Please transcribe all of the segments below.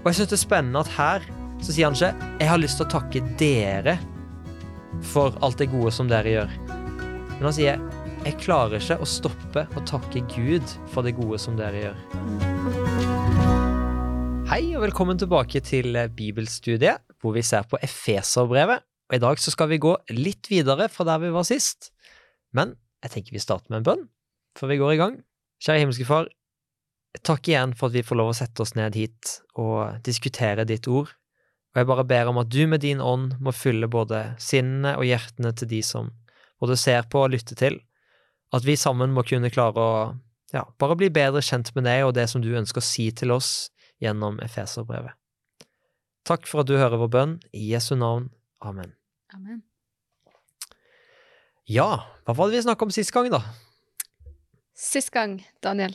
Og jeg syns det er spennende at her så sier han ikke 'Jeg har lyst til å takke dere for alt det gode som dere gjør'. Men han sier 'Jeg klarer ikke å stoppe å takke Gud for det gode som dere gjør'. Hei og velkommen tilbake til bibelstudiet, hvor vi ser på Efeserbrevet. Og I dag så skal vi gå litt videre fra der vi var sist. Men jeg tenker vi starter med en bønn før vi går i gang. Kjære himmelske Far, takk igjen for at vi får lov å sette oss ned hit og diskutere ditt ord. Og jeg bare ber om at du med din ånd må fylle både sinnene og hjertene til de som både ser på og lytter til. At vi sammen må kunne klare å ja, bare bli bedre kjent med deg og det som du ønsker å si til oss gjennom Efeserbrevet. Takk for at du hører vår bønn. I Jesu navn. Amen. Amen. Ja, hva var det vi snakka om sist gang, da? Sist gang, Daniel.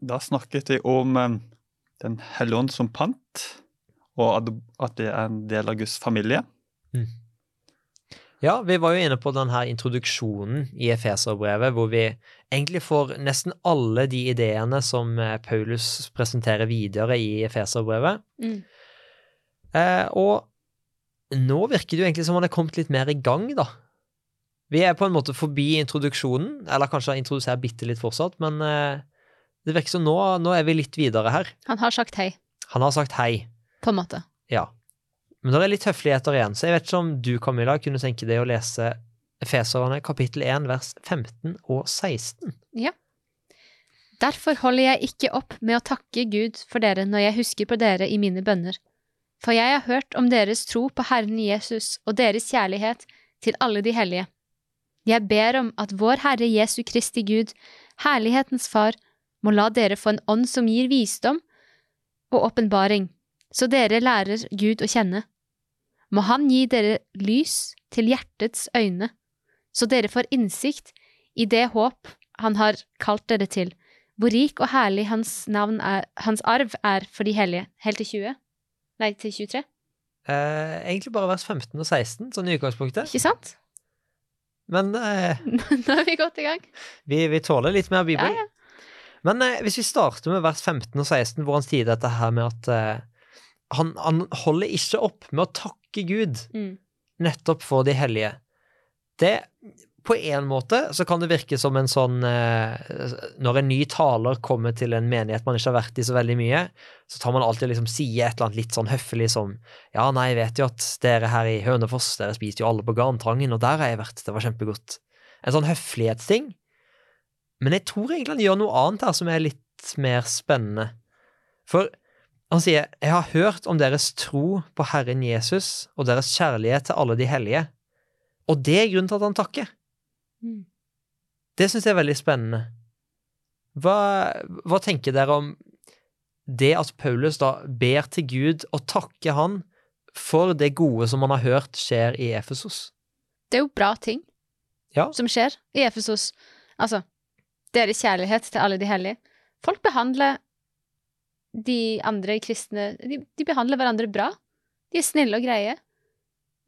Da snakket vi om eh, Den hellige ånd som pant, og at, det er en del av Guds familie. Ja, vi var jo inne på denne introduksjonen i Efeserbrevet, hvor vi egentlig får nesten alle de ideene som eh, Paulus presenterer videre i Efeserbrevet. Mm. Eh, og nå virker det jo egentlig som han er kommet litt mer i gang, da. Vi er på en måte forbi introduksjonen, eller kanskje har introdusert bitte litt fortsatt, men eh, det virker som nå, nå er vi litt videre her. Han har sagt hei, Han har sagt hei, på en måte. ja. Men det er litt høfligheter igjen, så jeg vet ikke om du, Camilla, kunne tenke deg å lese Efeserne kapittel 1 vers 15 og 16. Ja. Derfor holder jeg ikke opp med å takke Gud for dere når jeg husker på dere i mine bønner. For jeg har hørt om deres tro på Herren Jesus og deres kjærlighet til alle de hellige. Jeg ber om at vår Herre Jesu Kristi Gud, herlighetens Far, må la dere få en ånd som gir visdom og åpenbaring, så dere lærer Gud å kjenne. Må Han gi dere lys til hjertets øyne, så dere får innsikt i det håp Han har kalt dere til, hvor rik og herlig Hans, navn er, hans arv er for de hellige. Helt til 20? Nei, til 23? Eh, egentlig bare vers 15 og 16, sånn i utgangspunktet. Ikke sant? Men eh, Nå er vi godt i gang. vi, vi tåler litt mer Ja, ja. Men eh, hvis vi starter med vers 15 og 16, hvor han sier dette her med at eh, han, han holder ikke opp med å takke Gud Mm. nettopp for de hellige. Det På en måte så kan det virke som en sånn eh, Når en ny taler kommer til en menighet man ikke har vært i så veldig mye, så tar man alltid liksom sier et eller annet litt sånn høflig som Ja, nei, jeg vet jo at dere her i Hønefoss, dere spiste jo alle på Garntrangen, og der har jeg vært, det var kjempegodt. En sånn høflighetsting. Men jeg tror egentlig han gjør noe annet her som er litt mer spennende. For han sier, jeg har hørt om deres tro på Herren Jesus og deres kjærlighet til alle de hellige. Og det er grunnen til at han takker. Mm. Det syns jeg er veldig spennende. Hva, hva tenker dere om det at Paulus da ber til Gud og takker han for det gode som han har hørt skjer i Efesos? Det er jo bra ting Ja. som skjer i Efesos. Altså, deres kjærlighet til alle de hellige. Folk behandler de andre kristne de, de behandler hverandre bra. De er snille og greie.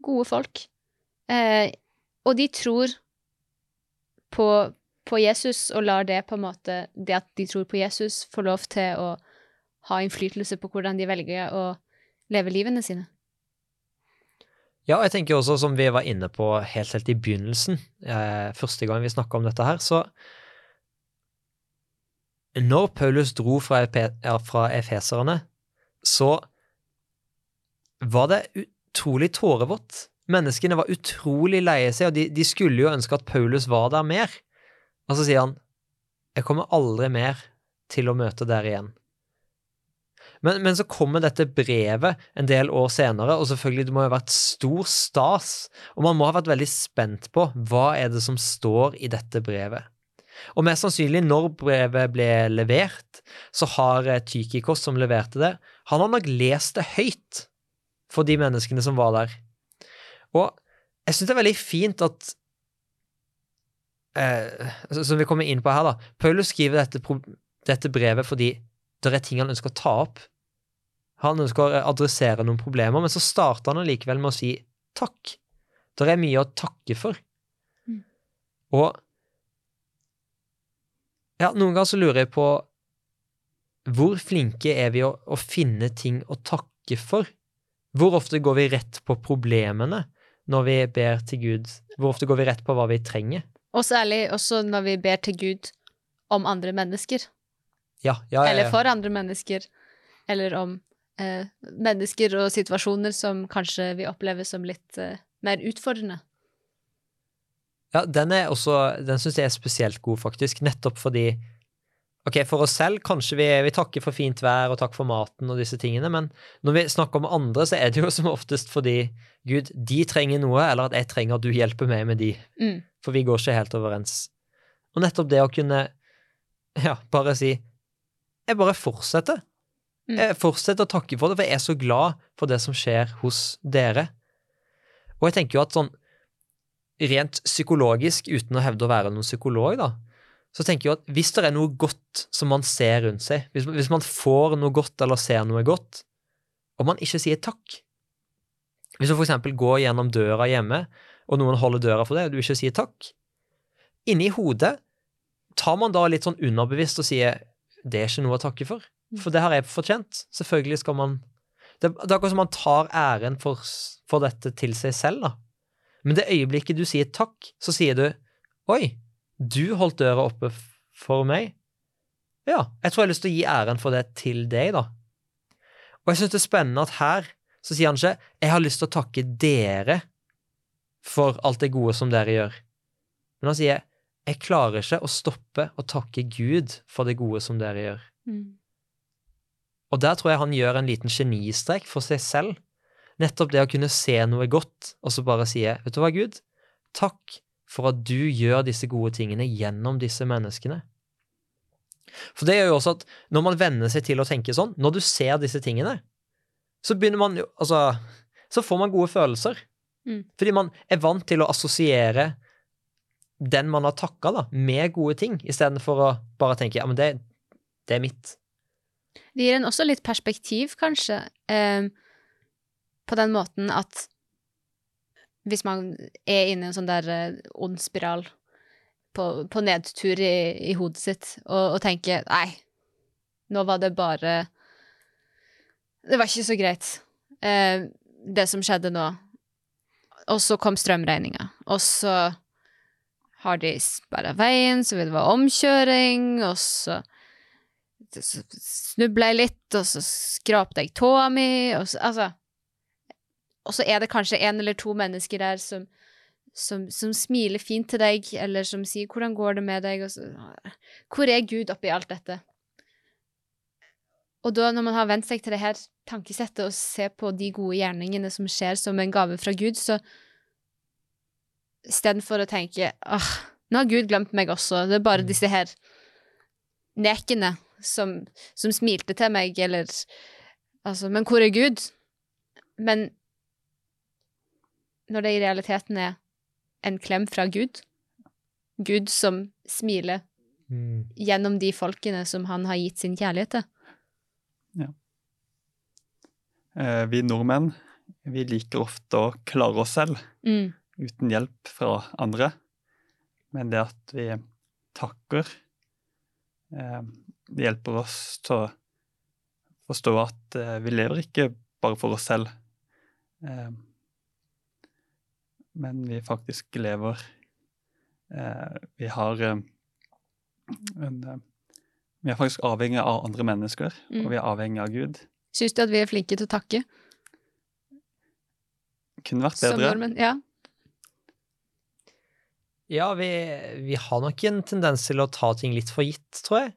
Gode folk. Eh, og de tror på, på Jesus og lar det på en måte Det at de tror på Jesus, få lov til å ha innflytelse på hvordan de velger å leve livene sine. Ja, jeg tenker også, som vi var inne på helt, helt i begynnelsen, eh, første gang vi snakka om dette her, så Når Paulus dro fra, efeserne, så var det utrolig tårevått. Menneskene var utrolig leie seg, og de, de skulle jo ønske at Paulus var der mer. Og så sier han, jeg kommer aldri mer til å møte dere igjen. Men, men så kommer dette brevet en del år senere, og selvfølgelig det må ha vært stor stas, og man må ha vært veldig spent på hva er det som står i dette brevet. Og mest sannsynlig, når brevet ble levert, så har eh, Tykikos, som leverte det, han har nok lest det høyt for de menneskene som var der. Og jeg syns det er veldig fint at eh, Som vi kommer inn på her, da. Paulus skriver dette, dette brevet fordi det er ting han ønsker å ta opp. Han ønsker å adressere noen problemer, men så starter han allikevel med å si takk. Det er mye å takke for. Mm. Og ja, noen ganger så lurer jeg på hvor flinke er vi å, å finne ting å takke for? Hvor ofte går vi rett på problemene når vi ber til Gud? Hvor ofte går vi rett på hva vi trenger? Og særlig også når vi ber til Gud om andre mennesker. Ja, ja, ja, Eller for andre mennesker. Eller om eh, mennesker og situasjoner som kanskje vi opplever som litt eh, mer utfordrende. Ja, den er også Den syns jeg er spesielt god, faktisk. Nettopp fordi Ok, for oss selv kanskje vi, vi takker for fint vær og takk for maten og disse tingene, men når vi snakker om andre, så er det jo som oftest fordi Gud, de trenger noe, eller at jeg trenger at du hjelper meg med de. Mm. For vi går ikke helt overens. Og nettopp det å kunne ja, bare si Jeg bare fortsetter. Mm. Jeg fortsetter å takke for det, for jeg er så glad for det som skjer hos dere. Og jeg tenker jo at sånn rent psykologisk, uten å hevde å være noen psykolog, da, så tenker jeg at hvis det er noe godt som man ser rundt seg, hvis, hvis man får noe godt eller ser noe godt, og man ikke sier takk Hvis du eksempel går gjennom døra hjemme, og noen holder døra for deg, og du ikke sier takk Inni hodet tar man da litt sånn underbevisst og sier det er ikke noe å takke for, for det har jeg fortjent. Selvfølgelig skal man Det, det er akkurat som man tar æren for, for dette til seg selv, da. Men det øyeblikket du sier takk, så sier du oi, du holdt døra oppe for meg. Ja, jeg tror jeg har lyst til å gi æren for det til deg, da. Og jeg syns det er spennende at her så sier han ikke 'jeg har lyst til å takke dere for alt det gode som dere gjør', men han sier 'jeg klarer ikke å stoppe å takke Gud for det gode som dere gjør'. Mm. Og der tror jeg han gjør en liten genistrek for seg selv. Nettopp det å kunne se noe godt, og så bare si, vet du hva, Gud, takk for at du gjør disse gode tingene gjennom disse menneskene. For det gjør jo også at når man venner seg til å tenke sånn, når du ser disse tingene, så begynner man jo Altså, så får man gode følelser. Mm. Fordi man er vant til å assosiere den man har takka, da, med gode ting, istedenfor å bare tenke ja, men det, det er mitt. Det gir en også litt perspektiv, kanskje, eh, på den måten at hvis man er inne i en sånn der eh, ond spiral på, på nedtur i, i hodet sitt, og, og tenker nei, nå var det bare Det var ikke så greit, eh, det som skjedde nå. Og så kom strømregninga, og så har de sperra veien, så vil det være omkjøring, og så snubla jeg litt, og så skrapte jeg tåa mi, og så Altså Og så er det kanskje en eller to mennesker der som, som, som smiler fint til deg, eller som sier 'hvordan går det med deg', og så Hvor er Gud oppi alt dette? Og da, når man har vent seg til det her tankesettet og ser på de gode gjerningene som skjer som en gave fra Gud, så istedenfor å tenke åh, nå har Gud glemt meg også, det er bare disse her nekene som, som smilte til meg, eller Altså, men hvor er Gud? Men når det i realiteten er en klem fra Gud, Gud som smiler Mm. gjennom de folkene som han har gitt sin kjærlighet til. Eh, Vi nordmenn vi liker ofte å klare oss selv Mm. uten hjelp fra andre. Men det at vi takker, eh, det hjelper oss til å forstå at eh, vi lever ikke bare for oss selv. Eh, men vi faktisk lever eh, Vi har eh, en eh, Vi er faktisk avhengig av andre mennesker, Mm. og vi er avhengig av Gud. Syns du at vi er flinke til å takke Kunne vært som bedre. nordmenn? Ja. Ja, vi, vi har nok en tendens til å ta ting litt for gitt, tror jeg.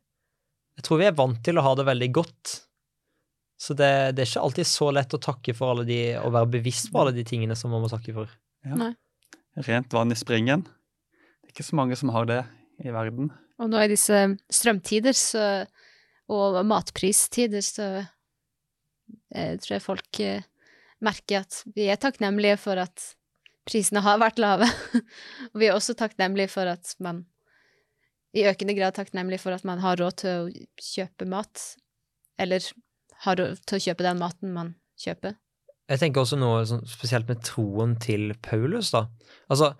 Jeg tror vi er vant til å ha det veldig godt. Så det, det er ikke alltid så lett å takke for alle de, å være bevisst på alle de tingene som man må takke for. Rent vann i springen. Det er ikke så mange som har det i verden. Og nå i disse strømtider så, og matpristider, så jeg tror jeg folk eh, merker at vi er takknemlige for at prisene har vært lave. og vi er også takknemlige for at man i økende grad takknemlige for at man har råd til å kjøpe mat, eller har råd til å kjøpe den maten man kjøper. Jeg tenker også noe sånn, spesielt med troen til Paulus, da. Altså,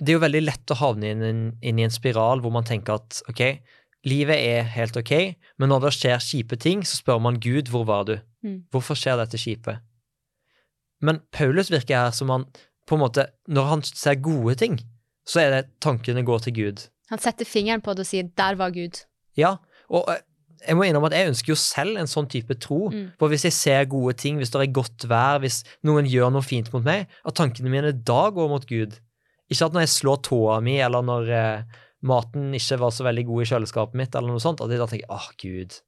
det er jo veldig lett å havne inn, inn, i en spiral hvor man tenker at ok, livet er helt ok, men når det skjer kjipe ting, så spør man Gud, hvor var du? Mm. Hvorfor skjer dette kjipe? Men Paulus virker her som han på en måte, når han ser gode ting, så er det tankene går til Gud. Han setter fingeren på det og sier 'der var Gud'. Ja, og eh, jeg må innrømme at jeg ønsker jo selv en sånn type tro. Mm. For hvis jeg ser gode ting, hvis det er godt vær, hvis noen gjør noe fint mot meg, at tankene mine da går mot Gud. Ikke at når jeg slår tåa mi, eller når eh, maten ikke var så veldig god i kjøleskapet mitt, eller noe sånt, at jeg da tenker åh, Gud.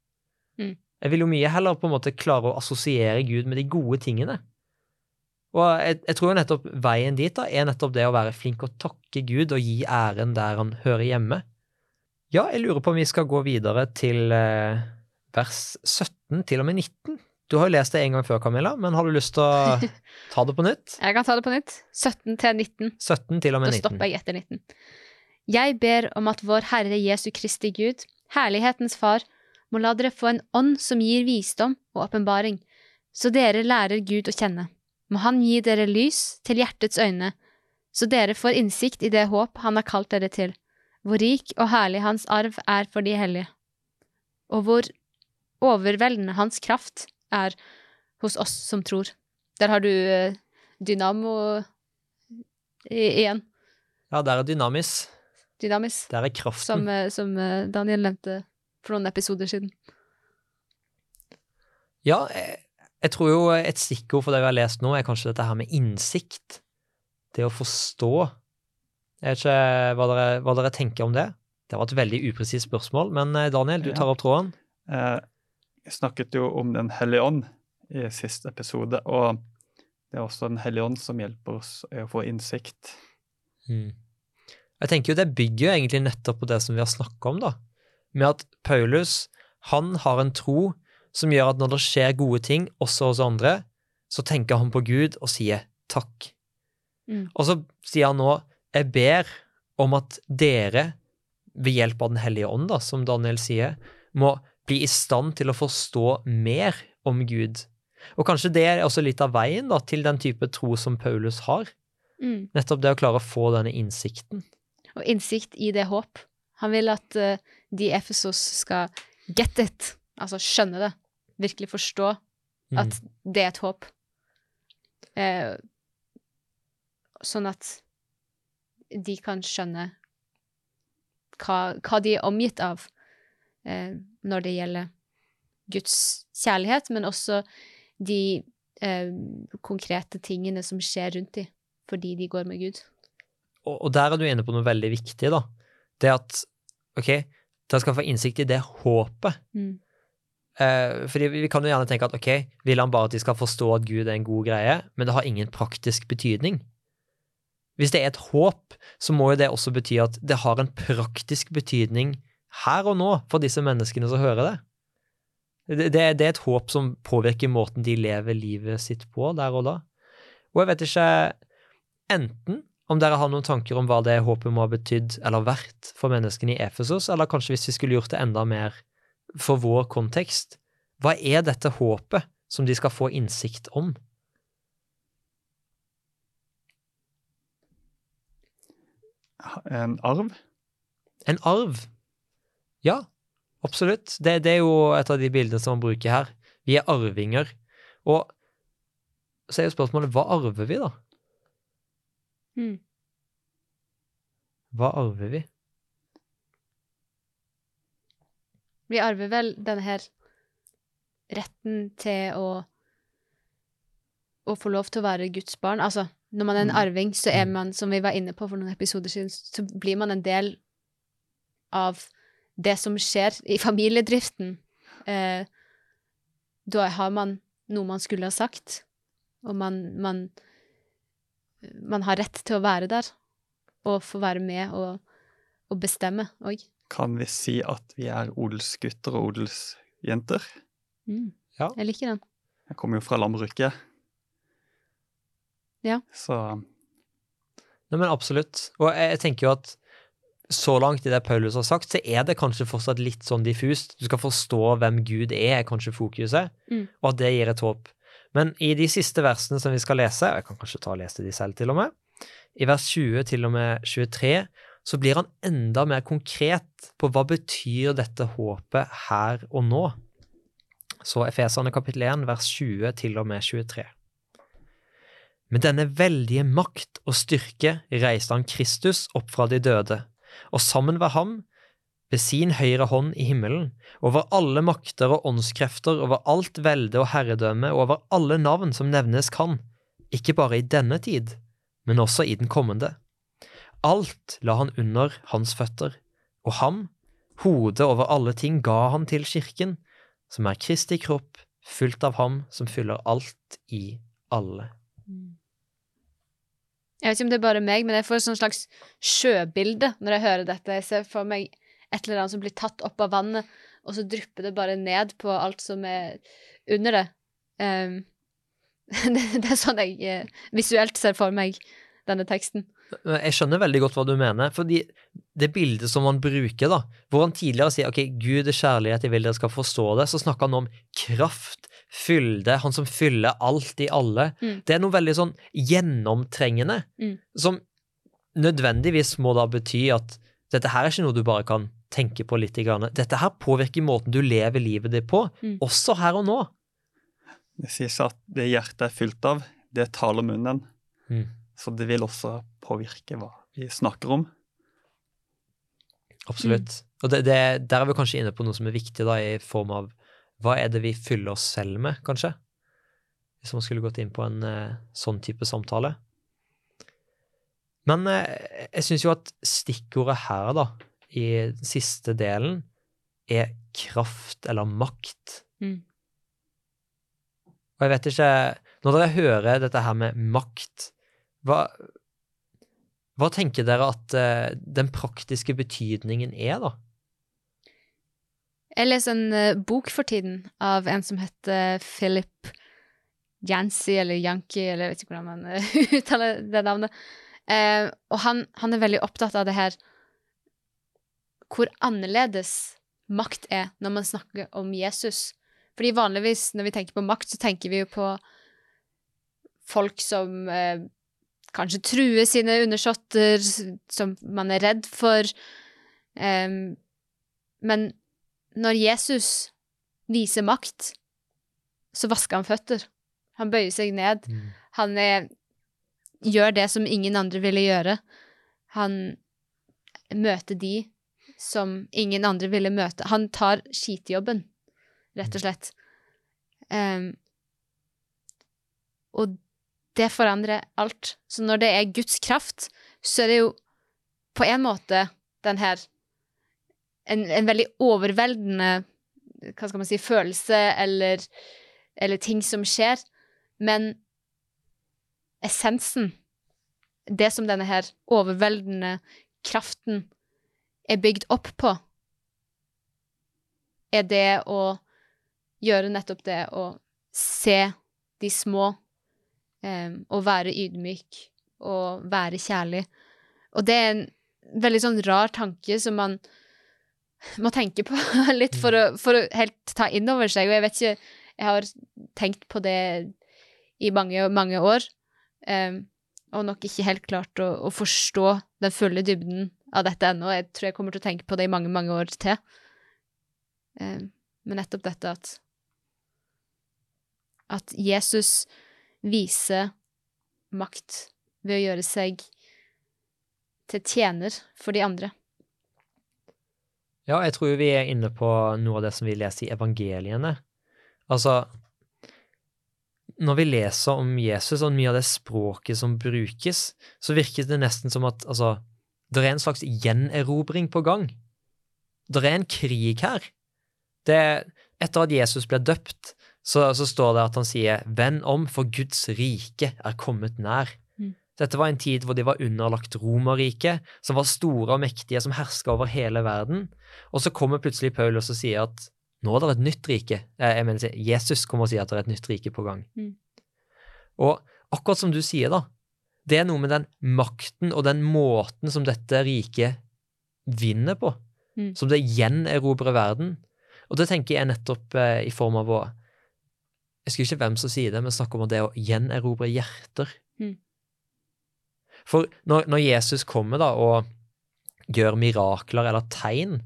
Mm. Jeg vil jo mye heller på en måte klare å assosiere Gud med de gode tingene. Og jeg, jeg tror jo nettopp veien dit da, er nettopp det å være flink å takke Gud og gi æren der han hører hjemme. Ja, jeg lurer på om vi skal gå videre til eh, vers 17 til og med 19. Du har jo lest det en gang før, Camilla, men har du lyst til å ta det på nytt? Jeg kan ta det på nytt. 17 til 19. 17 til og med 19. Da stopper jeg etter 19. Jeg ber om at vår Herre Jesu Kristi Gud, herlighetens Far, må la dere få en ånd som gir visdom og åpenbaring, så dere lærer Gud å kjenne. Må Han gi dere lys til hjertets øyne, så dere får innsikt i det håp Han har kalt dere til, hvor rik og herlig Hans arv er for de hellige, og hvor overveldende Hans kraft er hos oss som tror. Der har du eh, dynamo igjen. Ja, der er dynamis. Dynamis. Der er kraften. Som, eh, som eh, Daniel nevnte for noen episoder siden. Ja, jeg, jeg tror jo et stikkord for det vi har lest nå, er kanskje dette her med innsikt. Det å forstå. Jeg vet ikke hva dere, hva dere tenker om det. Det var et veldig upresist spørsmål, men eh, Daniel, du tar opp tråden. Eh, Jeg snakket jo om Den hellige ånd i siste episode, og det er også Den hellige ånd som hjelper oss å få innsikt. Mm. Jeg tenker jo det bygger jo egentlig nettopp på det som vi har snakka om, da. Med at Paulus, han har en tro som gjør at når det skjer gode ting, også hos andre, så tenker han på Gud og sier takk. Mm. Og så sier han nå, jeg ber om at dere, ved hjelp av Den hellige ånd, da, som Daniel sier, må bli i stand til å forstå mer om Gud. Og kanskje det er også litt av veien da, til den type tro som Paulus har. Mm. Nettopp det å klare å få denne innsikten. Og innsikt i det håp. Han vil at uh, de i Efesos skal get it, altså skjønne det. Virkelig forstå Mm. at det er et håp. Eh, sånn at de kan skjønne hva, hva de er omgitt av eh, når det gjelder Guds kjærlighet, men også de eh, konkrete tingene som skjer rundt dem fordi de går med Gud. Og, og der er du inne på noe veldig viktig, da. Det at ok, dere skal få innsikt i det håpet. Mm. Eh, fordi vi vi kan jo gjerne tenke at ok, vil han bare at de skal forstå at Gud er en god greie, men det har ingen praktisk betydning. Hvis det er et håp, så må jo det også bety at det har en praktisk betydning her og nå for disse menneskene som hører det. Det, det, det er et håp som påvirker måten de lever livet sitt på der og da. Og jeg vet ikke enten om dere har noen tanker om hva det håpet må ha betydd eller vært for menneskene i Efesos, eller kanskje hvis vi skulle gjort det enda mer for vår kontekst. Hva er dette håpet som de skal få innsikt om? En arv. En arv? Ja, absolutt. Det, det er jo et av de bildene som man bruker her. Vi er arvinger. Og så er jo spørsmålet hva arver vi, da? Mm. Hva arver vi? Vi arver vel denne her retten til å å få lov til å være Guds barn. Altså, når man er en Mm. arving, så er Mm. man, som vi var inne på for noen episoder siden, så blir man en del av det som skjer i familiedriften. Eh, da har man noe man skulle ha sagt, og man, man Man har rett til å være der, og få være med og, og bestemme òg. Kan vi si at vi er odelsgutter og odelsjenter? Mm. Ja. Jeg liker den. Jeg kommer jo fra landbruket. Ja. Så Nei, men absolutt. Og jeg, jeg tenker jo at så langt i det Paulus har sagt, så er det kanskje fortsatt litt sånn diffust. Du skal forstå hvem Gud er, er kanskje fokuset, Mm. og at det gir et håp. Men i de siste versene som vi skal lese, og jeg kan kanskje ta og lese de selv til og med, i vers 20 til og med 23, så blir han enda mer konkret på hva betyr dette håpet her og nå. Så Efesane kapittel 1, vers 20 til og med 23. Med denne veldige makt og styrke reiste han Kristus opp fra de døde, og sammen var ham, ved sin høyre hånd i himmelen, over alle makter og åndskrefter, over alt velde og herredømme, og over alle navn som nevnes kan, ikke bare i denne tid, men også i den kommende. Alt la han under hans føtter, og ham, hodet over alle ting, ga han til kirken, som er Kristi kropp, fullt av ham som fyller alt i alle. Jeg vet ikke om det er bare meg, men jeg får et sånn slags sjøbilde når jeg hører dette. Jeg ser for meg et eller annet som blir tatt opp av vannet, og så drypper det bare ned på alt som er under det. Um, det, det, er sånn jeg uh, visuelt ser for meg denne teksten. Jeg skjønner veldig godt hva du mener, fordi det bildet som han bruker, da, hvor han tidligere sier ok, Gud er kjærlighet, jeg vil dere skal forstå det, så snakker han om kraft, fylde, han som fyller alt i alle. Mm. Det er noe veldig sånn gjennomtrengende, Mm. som nødvendigvis må da bety at dette her er ikke noe du bare kan tenke på litt. Grann. Dette her påvirker måten du lever livet ditt på, Mm. også her og nå. Det sies at det hjertet er fylt av, det taler munnen. Mm. Så det vil også påvirke hva vi snakker om. Absolutt. Og det, det, der er vi kanskje inne på noe som er viktig, da, i form av hva er det vi fyller oss selv med, kanskje? Hvis man skulle gått inn på en eh, sånn type samtale. Men eh, jeg syns jo at stikkordet her, da, i siste delen, er kraft eller makt. Mm. Og jeg vet ikke Når dere hører dette her med makt, hva, hva tenker dere at eh, den praktiske betydningen er, da? Jeg leser en eh, bok for tiden av en som heter Philip Jancy, eller Yankee, eller jeg vet ikke hvordan man eh, uttaler det navnet. Eh, og han, han er veldig opptatt av det her hvor annerledes makt er når man snakker om Jesus. Fordi vanligvis når vi tenker på makt, så tenker vi jo på folk som eh, kanskje truer sine undersåtter, som man er redd for. Em, men når Jesus viser makt, så vasker han føtter. Han bøyer seg ned. Han er, gjør det som ingen andre ville gjøre. Han møter de som ingen andre ville møte. Han tar skitjobben, rett og slett. Um, og det forandrer alt. Så når det er Guds kraft, så er det jo på en måte den her en, en veldig overveldende hva skal man si, følelse eller, eller ting som skjer. Men essensen, det som denne her overveldende kraften er bygd opp på, er det å gjøre nettopp det å se de små, eh, og være ydmyk og være kjærlig. Og det er en veldig sånn rar tanke som man må tenke på litt for å, for å helt ta inn over seg. Og jeg vet ikke Jeg har tenkt på det i mange, mange år, Um, og nok ikke helt klart å, å forstå den fulle dybden av dette ennå. Jeg tror jeg kommer til å tenke på det i mange, mange år til. Um, men nettopp dette at at Jesus viser makt ved å gjøre seg til tjener for de andre. Ja, jeg tror vi er inne på noe av det som vi leser i evangeliene. Altså, når vi leser om Jesus og mye av det språket som brukes, så virker det nesten som at altså, det er en slags gjenerobring på gang. Det er en krig her. Det, etter at Jesus ble døpt, så, så står det at han sier 'venn om, for Guds rike er kommet nær'. Dette var en tid hvor de var underlagt Romerriket, som var store og mektige, som herska over hele verden. Og så kommer plutselig Paulus og sier at nå er det et nytt rike. Eh, Jeg mener, Jesus kommer og sier at det er et nytt rike på gang. Mm. Og akkurat som du sier, da, det er noe med den makten og den måten som dette riket vinner på, Mm. som det gjenerobrer verden. Og det tenker jeg nettopp eh, i form av å Jeg husker ikke hvem som sier det, men snakker om det å gjenerobre hjerter. Mm. For når, når Jesus kommer da og gjør mirakler eller tegn,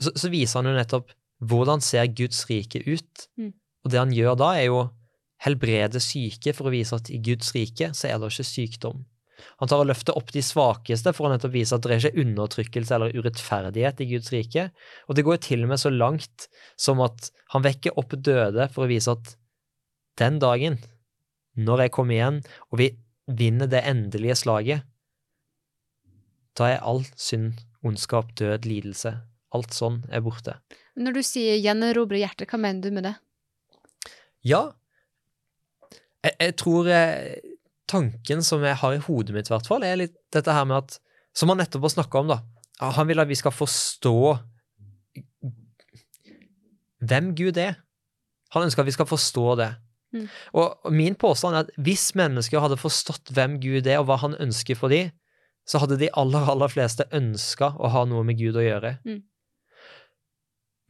så, så viser han jo nettopp hvordan ser Guds rike ut. Mm. Og det han gjør da, er jo helbrede syke for å vise at i Guds rike så er det ikke sykdom. Han tar og løfter opp de svakeste for å nettopp vise at det er ikke undertrykkelse eller urettferdighet i Guds rike. Og det går jo til og med så langt som at han vekker opp døde for å vise at den dagen, når jeg kommer igjen, og vi vinner det endelige slaget, da er all synd, ondskap, død, lidelse, alt sånn er borte. Når du sier 'gjenerobre hjertet', hva mener du med det? Ja, jeg, jeg tror jeg, tanken som jeg har i hodet mitt, i hvert fall, er litt dette her med at Som han nettopp har snakka om, da. Han vil at vi skal forstå hvem Gud er. Han ønsker at vi skal forstå det. Mm. Og min påstand er at hvis mennesker hadde forstått hvem Gud er, og hva han ønsker for dem, så hadde de aller, aller fleste ønska å ha noe med Gud å gjøre. Mm.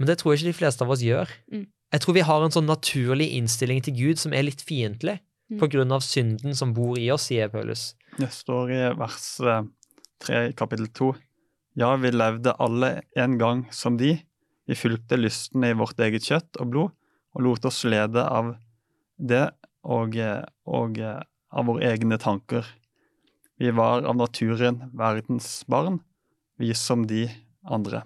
Men det tror jeg ikke de fleste av oss gjør. Mm. Jeg tror vi har en sånn naturlig innstilling til Gud som er litt fiendtlig, Mm. på grunn av synden som bor i oss, sier Paulus. Det står i vers eh, 3 i kapittel 2. Ja, vi levde alle en gang som de. Vi fulgte lysten i vårt eget kjøtt og blod, og lot oss lede av det og, og eh, av våre egne tanker. Vi var av naturen verdens barn, vi som de andre.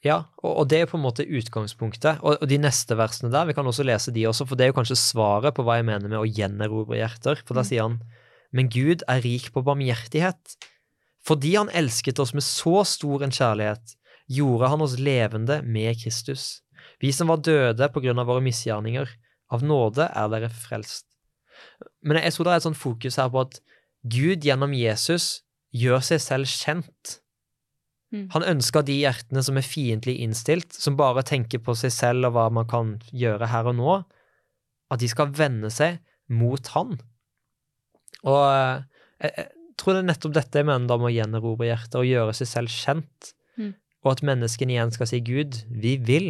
Ja, og, det er på en måte utgangspunktet. Og, de neste versene der, vi kan også lese de også, for det er jo kanskje svaret på hva jeg mener med å gjenerobre hjerter. For da Mm. sier han, men Gud er rik på barmhjertighet. Fordi han elsket oss med så stor en kjærlighet, gjorde han oss levende med Kristus. Vi som var døde på grunn av våre misgjerninger, av nåde er dere frelst. Men jeg tror det er et sånt fokus her på at Gud gjennom Jesus gjør seg selv kjent. Mm. Han ønsker de hjertene som er fiendtlig innstilt, som bare tenker på seg selv og hva man kan gjøre her og nå, at de skal vende seg mot han. Og eh, jeg, jeg tror det er nettopp dette jeg mener da med å gjenerobre hjertet, og gjøre seg selv kjent, Mm. og at menneskene igjen skal si Gud, vi vil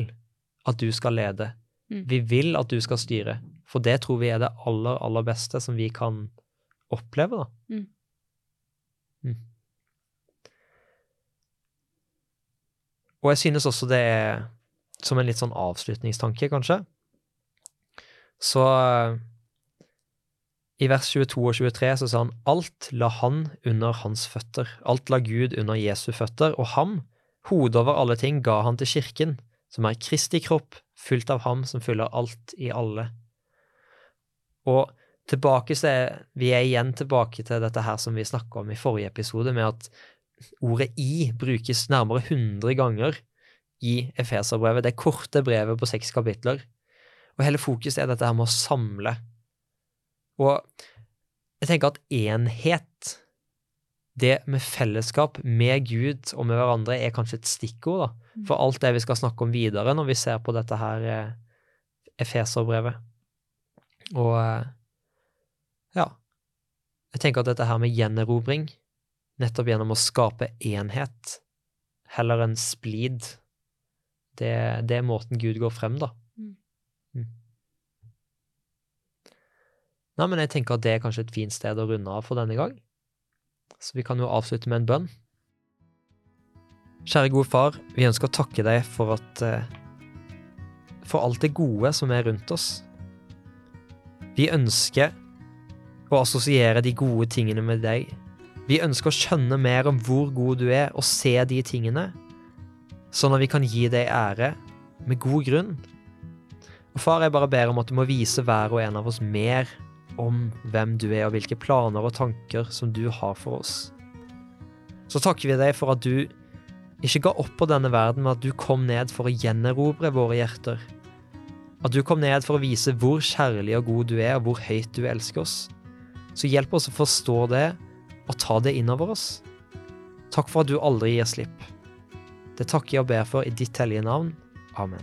at du skal lede, Mm. vi vil at du skal styre, for det tror vi er det aller, aller beste som vi kan oppleve, da. Mm. Mm. Og jeg synes også det er som en litt sånn avslutningstanke, kanskje. Så i vers 22 og 23 så sa han alt la han under hans føtter. Alt la Gud under Jesu føtter, og ham, hodet over alle ting, ga han til kirken, som er Kristi kropp, fullt av ham som fyller alt i alle. Og tilbake så er vi er igjen tilbake til dette her som vi snakka om i forrige episode, med at ordet i brukes nærmere 100 ganger i Efeserbrevet, det korte brevet på seks kapitler. Og hele fokuset er dette her med å samle. Og jeg tenker at enhet, det med fellesskap med Gud og med hverandre, er kanskje et stikkord da, for alt det vi skal snakke om videre når vi ser på dette her eh, Efeserbrevet. Og eh, ja, jeg tenker at dette her med gjenerobring, nettopp gjennom å skape enhet, heller enn splid, det, det er måten Gud går frem, da. Mm. Mm. Nei, men jeg tenker at det er kanskje et fint sted å runde av for denne gang. Så vi kan jo avslutte med en bønn. Kjære gode far, vi ønsker å takke deg for at eh, For alt det gode som er rundt oss. Vi ønsker å assosiere de gode tingene med deg. Vi ønsker å skjønne mer om hvor god du er, og se de tingene, sånn at vi kan gi deg ære med god grunn. Og far, jeg bare ber om at du må vise hver og en av oss mer om hvem du er, og hvilke planer og tanker som du har for oss. Så takker vi deg for at du ikke ga opp på denne verden, men at du kom ned for å gjenerobre våre hjerter. At du kom ned for å vise hvor kjærlig og god du er, og hvor høyt du elsker oss. Så hjelp oss å forstå det, og ta det innover oss. Takk for at du aldri gir slipp. Det takker jeg og ber for i ditt hellige navn. Amen.